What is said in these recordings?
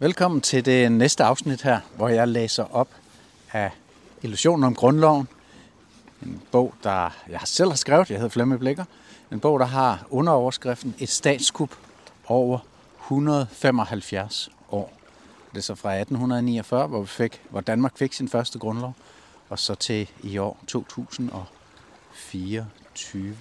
Velkommen til det næste afsnit her, hvor jeg læser op af Illusionen om Grundloven. En bog, der jeg selv har skrevet, jeg hedder Flemme Blikker. En bog, der har underoverskriften Et statskup over 175 år. Det er så fra 1849, hvor, vi fik, hvor Danmark fik sin første grundlov, og så til i år 2024.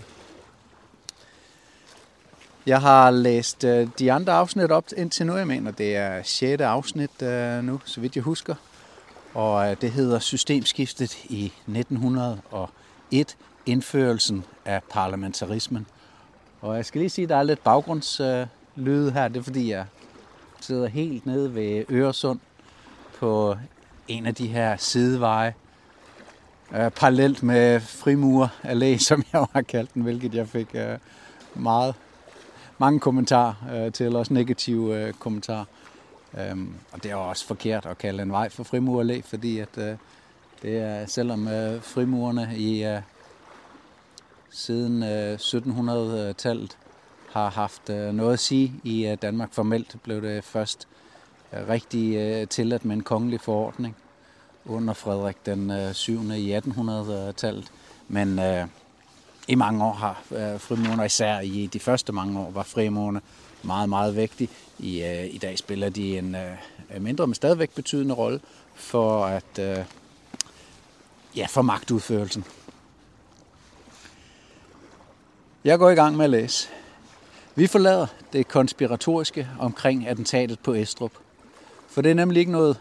Jeg har læst øh, de andre afsnit op indtil nu. Jeg mener, det er 6. afsnit øh, nu, så vidt jeg husker. Og øh, det hedder Systemskiftet i 1901. Indførelsen af parlamentarismen. Og jeg skal lige sige, at der er lidt baggrundslyde her. Det er fordi, jeg sidder helt nede ved Øresund på en af de her sideveje. Øh, parallelt med Frimur Allé, som jeg har kaldt den, hvilket jeg fik øh, meget mange kommentarer øh, til, også negative øh, kommentarer. Øhm, og det er også forkert at kalde en vej for frimurerlæ, fordi at, øh, det er, selvom øh, frimurerne i øh, siden øh, 1700-tallet har haft øh, noget at sige i øh, Danmark formelt, blev det først øh, rigtig øh, tilladt med en kongelig forordning under Frederik den øh, 7. i 1800-tallet. Men øh, i mange år har øh, frimurerne, især i de første mange år, var frimurerne meget, meget vigtige. I, øh, I dag spiller de en øh, mindre, men stadigvæk betydende rolle for at øh, ja, for magtudførelsen. Jeg går i gang med at læse. Vi forlader det konspiratoriske omkring attentatet på Estrup. For det er nemlig ikke noget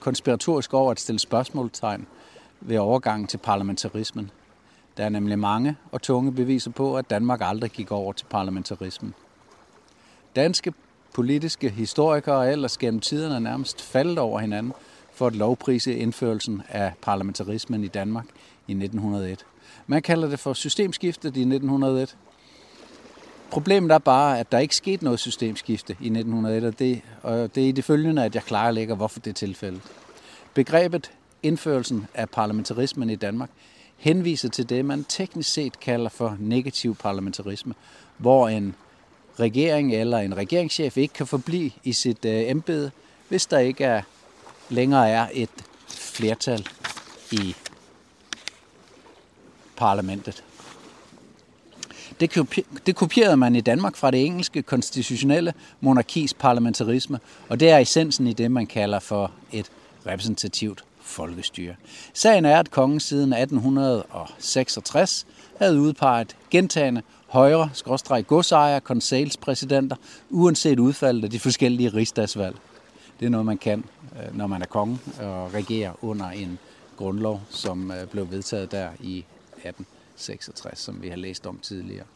konspiratorisk over at stille spørgsmålstegn ved overgangen til parlamentarismen. Der er nemlig mange og tunge beviser på, at Danmark aldrig gik over til parlamentarismen. Danske politiske historikere er ellers gennem tiderne nærmest faldet over hinanden for at lovprise indførelsen af parlamentarismen i Danmark i 1901. Man kalder det for systemskiftet i 1901. Problemet er bare, at der ikke skete noget systemskifte i 1901, og det, og det er i det følgende, at jeg klarlægger, hvorfor det er tilfældet. Begrebet indførelsen af parlamentarismen i Danmark henviser til det, man teknisk set kalder for negativ parlamentarisme, hvor en regering eller en regeringschef ikke kan forblive i sit øh, embede, hvis der ikke er længere er et flertal i parlamentet. Det, det kopierede man i Danmark fra det engelske konstitutionelle monarkis parlamentarisme, og det er essensen i det, man kalder for et repræsentativt folkestyre. Sagen er, at kongen siden 1866 havde udpeget gentagende højre, skråstreg godsejer, konselspræsidenter, uanset udfaldet af de forskellige rigsdagsvalg. Det er noget, man kan, øh, når man er konge og regerer under en grundlov, som øh, blev vedtaget der i 1866, som vi har læst om tidligere.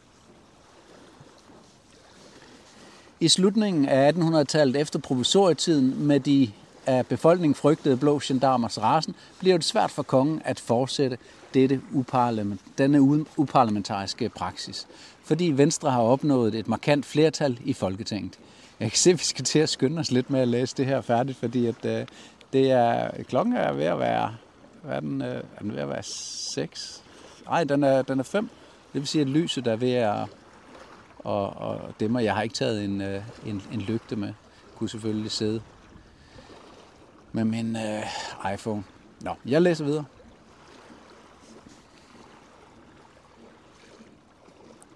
I slutningen af 1800-tallet efter provisorietiden med de af befolkningen frygtede blå gendarmers rasen, bliver det svært for kongen at fortsætte dette uparlament, denne uparlamentariske praksis, fordi Venstre har opnået et markant flertal i Folketinget. Jeg kan se, at vi skal til at skynde os lidt med at læse det her færdigt, fordi at, øh, det er, klokken er ved at være, hvad er den, øh, er den ved at være 6? Nej, den er, den er 5. Det vil sige, at lyset er ved at og, og dæmmer. Jeg har ikke taget en, øh, en, en lygte med. Kunne selvfølgelig sidde med min øh, iPhone. Nå, jeg læser videre.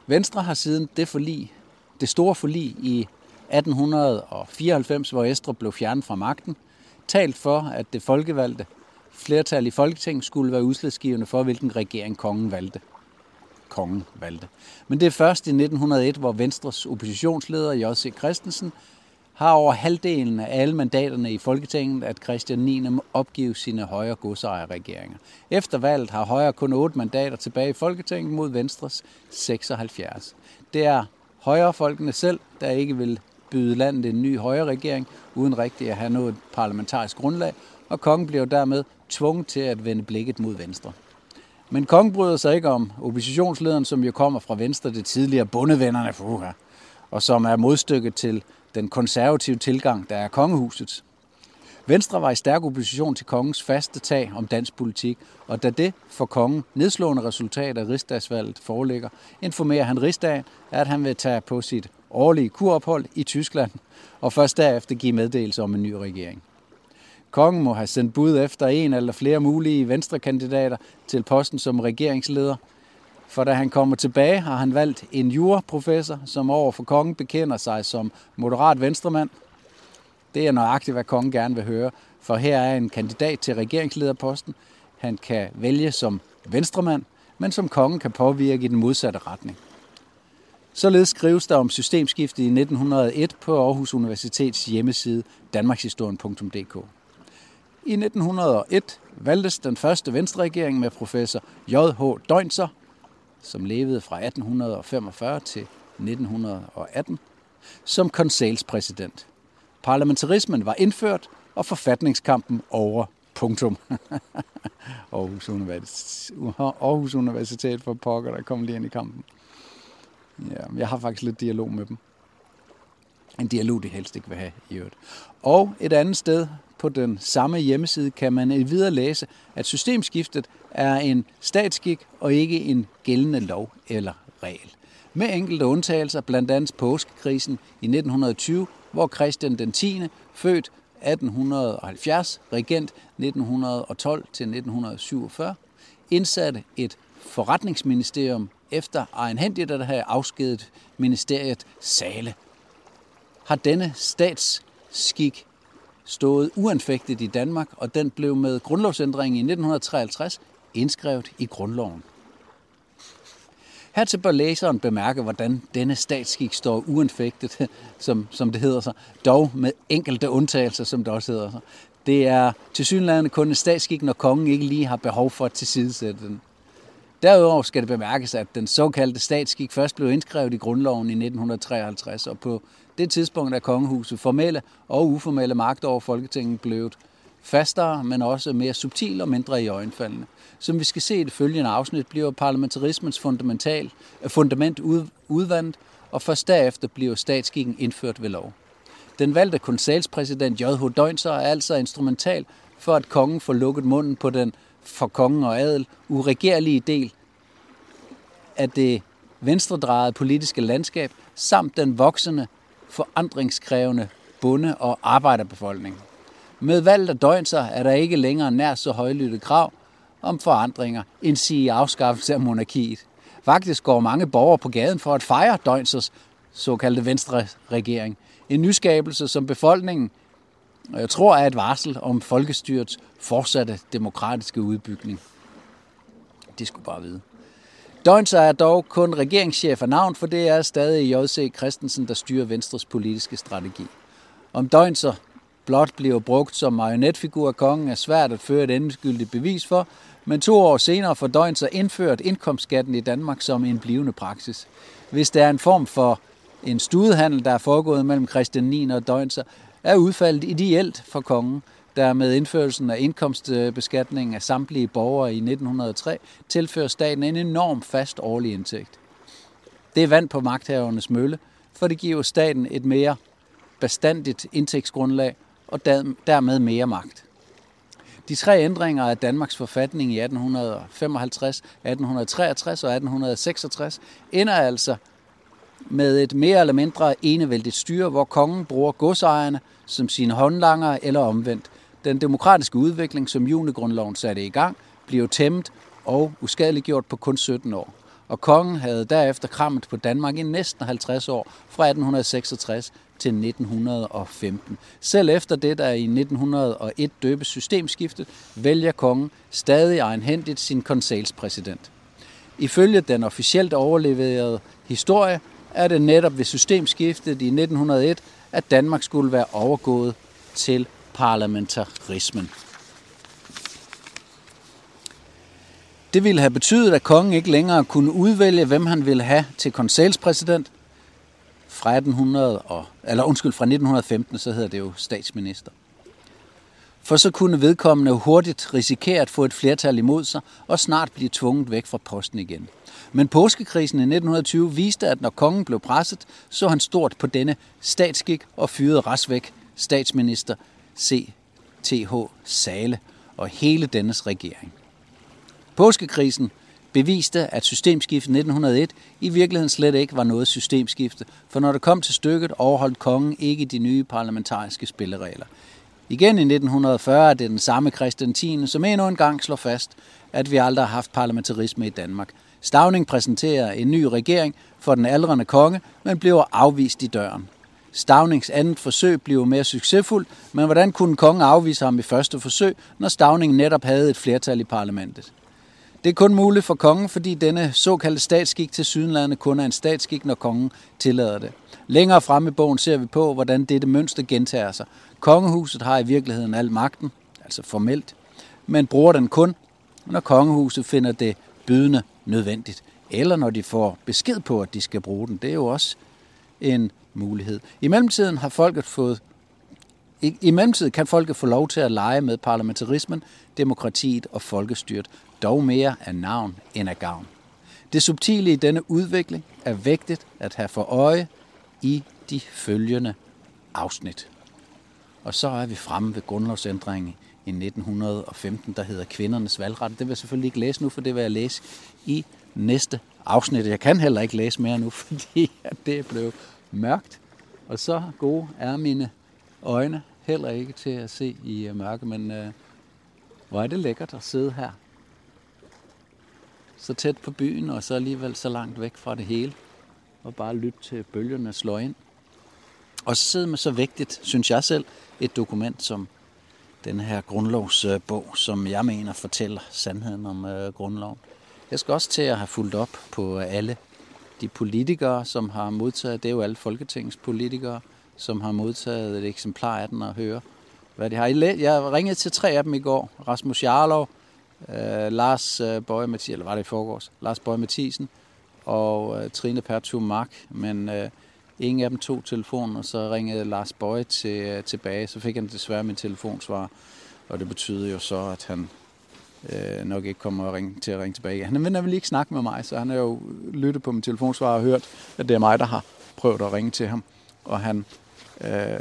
Venstre har siden det forlig, det store forlig i 1894, hvor Estrup blev fjernet fra magten, talt for, at det folkevalgte flertal i Folketinget skulle være udslagsgivende for, hvilken regering kongen valgte. Kongen valgte. Men det er først i 1901, hvor Venstres oppositionsleder J.C. Christensen har over halvdelen af alle mandaterne i Folketinget, at Christian 9. må opgive sine højre godsejerregeringer. Efter valget har Højre kun 8 mandater tilbage i Folketinget mod Venstres 76. Det er højrefolkene selv, der ikke vil byde landet en ny højre regering, uden rigtigt at have noget parlamentarisk grundlag, og kongen bliver dermed tvunget til at vende blikket mod Venstre. Men kongen bryder sig ikke om oppositionslederen, som jo kommer fra Venstre, det tidligere bundevennerne for og som er modstykket til den konservative tilgang, der er kongehusets. Venstre var i stærk opposition til kongens faste tag om dansk politik, og da det for kongen nedslående resultat af rigsdagsvalget foreligger, informerer han rigsdagen, at han vil tage på sit årlige kurophold i Tyskland, og først derefter give meddelelse om en ny regering. Kongen må have sendt bud efter en eller flere mulige venstrekandidater til posten som regeringsleder, for da han kommer tilbage, har han valgt en juraprofessor, som over for kongen bekender sig som moderat venstremand. Det er nøjagtigt, hvad kongen gerne vil høre, for her er en kandidat til regeringslederposten. Han kan vælge som venstremand, men som kongen kan påvirke i den modsatte retning. Således skrives der om systemskiftet i 1901 på Aarhus Universitets hjemmeside danmarkshistorien.dk. I 1901 valgtes den første venstreregering med professor J.H. Døgnser, som levede fra 1845 til 1918, som konselspræsident. Parlamentarismen var indført, og forfatningskampen over. Punktum. Aarhus, Universitet, Aarhus Universitet for pokker, der kom lige ind i kampen. Ja, jeg har faktisk lidt dialog med dem. En dialog, de helst ikke vil have i øvrigt. Og et andet sted på den samme hjemmeside kan man videre læse, at systemskiftet er en statsskik og ikke en gældende lov eller regel. Med enkelte undtagelser, blandt andet påskekrisen i 1920, hvor Christian den 10., født 1870, regent 1912 til 1947, indsatte et forretningsministerium efter egenhændigt at have afskedet ministeriet Sale. Har denne statsskik stået uanfægtet i Danmark, og den blev med grundlovsændringen i 1953 indskrevet i grundloven. Hertil bør læseren bemærke, hvordan denne statsskik står uanfægtet, som, som det hedder sig, dog med enkelte undtagelser, som det også hedder sig. Det er til synligheden kun en statsskik, når kongen ikke lige har behov for at tilsidesætte den. Derudover skal det bemærkes, at den såkaldte statsskik først blev indskrevet i grundloven i 1953, og på det tidspunkt er kongehuset formelle og uformelle magt over Folketinget blevet fastere, men også mere subtil og mindre i øjenfaldene. Som vi skal se i det følgende afsnit, bliver parlamentarismens fundamental, øh, fundament ud, udvandet, og først derefter bliver statsskikken indført ved lov. Den valgte konsalspræsident J.H. Døgnser er altså instrumental for, at kongen får lukket munden på den for kongen og adel uregerlige del af det venstredrejede politiske landskab, samt den voksende, forandringskrævende bonde- og arbejderbefolkning. Med valget af døgnser er der ikke længere nær så højlytte krav om forandringer, end sige afskaffelse af monarkiet. Faktisk går mange borgere på gaden for at fejre døgnsers såkaldte venstre regering. En nyskabelse, som befolkningen jeg tror er et varsel om folkestyrets fortsatte demokratiske udbygning. Det skulle bare vide. Døgnser er dog kun regeringschef af navn, for det er stadig J.C. Christensen, der styrer Venstres politiske strategi. Om Døgnser blot bliver brugt som marionetfigur af kongen, er svært at føre et endegyldigt bevis for, men to år senere får Døgnser indført indkomstskatten i Danmark som en blivende praksis. Hvis der er en form for en studehandel, der er foregået mellem Christian 9 og Døgnser, er udfaldet ideelt for kongen, der med indførelsen af indkomstbeskatning af samtlige borgere i 1903 tilfører staten en enorm fast årlig indtægt. Det er vand på magthavernes mølle, for det giver staten et mere bestandigt indtægtsgrundlag og dermed mere magt. De tre ændringer af Danmarks forfatning i 1855, 1863 og 1866 ender altså med et mere eller mindre enevældigt styre, hvor kongen bruger godsejerne som sine håndlanger eller omvendt. Den demokratiske udvikling, som junigrundloven satte i gang, blev tæmmet og uskadeliggjort på kun 17 år. Og kongen havde derefter krammet på Danmark i næsten 50 år, fra 1866 til 1915. Selv efter det, der i 1901 døbes systemskiftet, vælger kongen stadig egenhændigt sin konselspræsident. Ifølge den officielt overleverede historie er det netop ved systemskiftet i 1901, at Danmark skulle være overgået til parlamentarismen. Det ville have betydet, at kongen ikke længere kunne udvælge, hvem han ville have til konselspræsident. Fra, 1800 og, eller undskyld, fra 1915, så hedder det jo statsminister. For så kunne vedkommende hurtigt risikere at få et flertal imod sig og snart blive tvunget væk fra posten igen. Men påskekrisen i 1920 viste, at når kongen blev presset, så han stort på denne statsskik og fyrede rasvæk statsminister C.T.H. T.H. Sale og hele dennes regering. Påskekrisen beviste, at systemskiftet 1901 i virkeligheden slet ikke var noget systemskifte, for når det kom til stykket, overholdt kongen ikke de nye parlamentariske spilleregler. Igen i 1940 er det den samme Christian 10., som endnu en gang slår fast, at vi aldrig har haft parlamentarisme i Danmark. Stavning præsenterer en ny regering for den aldrende konge, men bliver afvist i døren. Stavnings andet forsøg blev mere succesfuld, men hvordan kunne kongen afvise ham i første forsøg, når Stavning netop havde et flertal i parlamentet? Det er kun muligt for kongen, fordi denne såkaldte statsskik til Sydenlandet kun er en statsskik, når kongen tillader det. Længere fremme i bogen ser vi på, hvordan dette mønster gentager sig. Kongehuset har i virkeligheden al magten, altså formelt, men bruger den kun, når kongehuset finder det bydende nødvendigt, eller når de får besked på, at de skal bruge den. Det er jo også en mulighed. I mellemtiden har folket fået i, I mellemtiden kan folket få lov til at lege med parlamentarismen, demokratiet og folkestyret, dog mere af navn end af gavn. Det subtile i denne udvikling er vigtigt at have for øje i de følgende afsnit. Og så er vi fremme ved grundlovsændringen i 1915, der hedder kvindernes valgret. Det vil jeg selvfølgelig ikke læse nu, for det vil jeg læse i næste afsnit. Jeg kan heller ikke læse mere nu, fordi det er blevet mørkt. Og så gode er mine øjne heller ikke til at se i øh, mørke, men øh, hvor er det lækkert at sidde her. Så tæt på byen, og så alligevel så langt væk fra det hele. Og bare lytte til bølgerne slå ind. Og så sidde med så vigtigt, synes jeg selv, et dokument som den her grundlovsbog, som jeg mener fortæller sandheden om øh, grundloven. Jeg skal også til at have fulgt op på øh, alle de politikere, som har modtaget, det er jo alle Folketingets politikere, som har modtaget et eksemplar af den og høre, hvad de har. Jeg ringede til tre af dem i går. Rasmus Jarlov, øh, Lars øh, Bøje Mathisen, eller var det i forgårs? Lars Bøje Mathisen og øh, Trine Pertu Mark, men øh, ingen af dem tog telefonen, og så ringede Lars Bøje til, øh, tilbage. Så fik han desværre min telefonsvar, og det betyder jo så, at han øh, nok ikke kommer at ringe, til at ringe tilbage. Han vil nemlig ikke snakke med mig, så han har jo lyttet på min telefonsvar og hørt, at det er mig, der har prøvet at ringe til ham. Og han øh,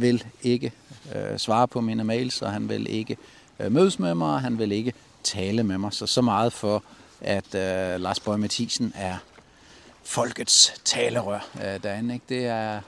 vil ikke øh, svare på mine mails, og han vil ikke øh, mødes med mig, og han vil ikke tale med mig. Så så meget for, at øh, Lars Bøge Mathisen er folkets talerør øh, derinde. Ikke? Det er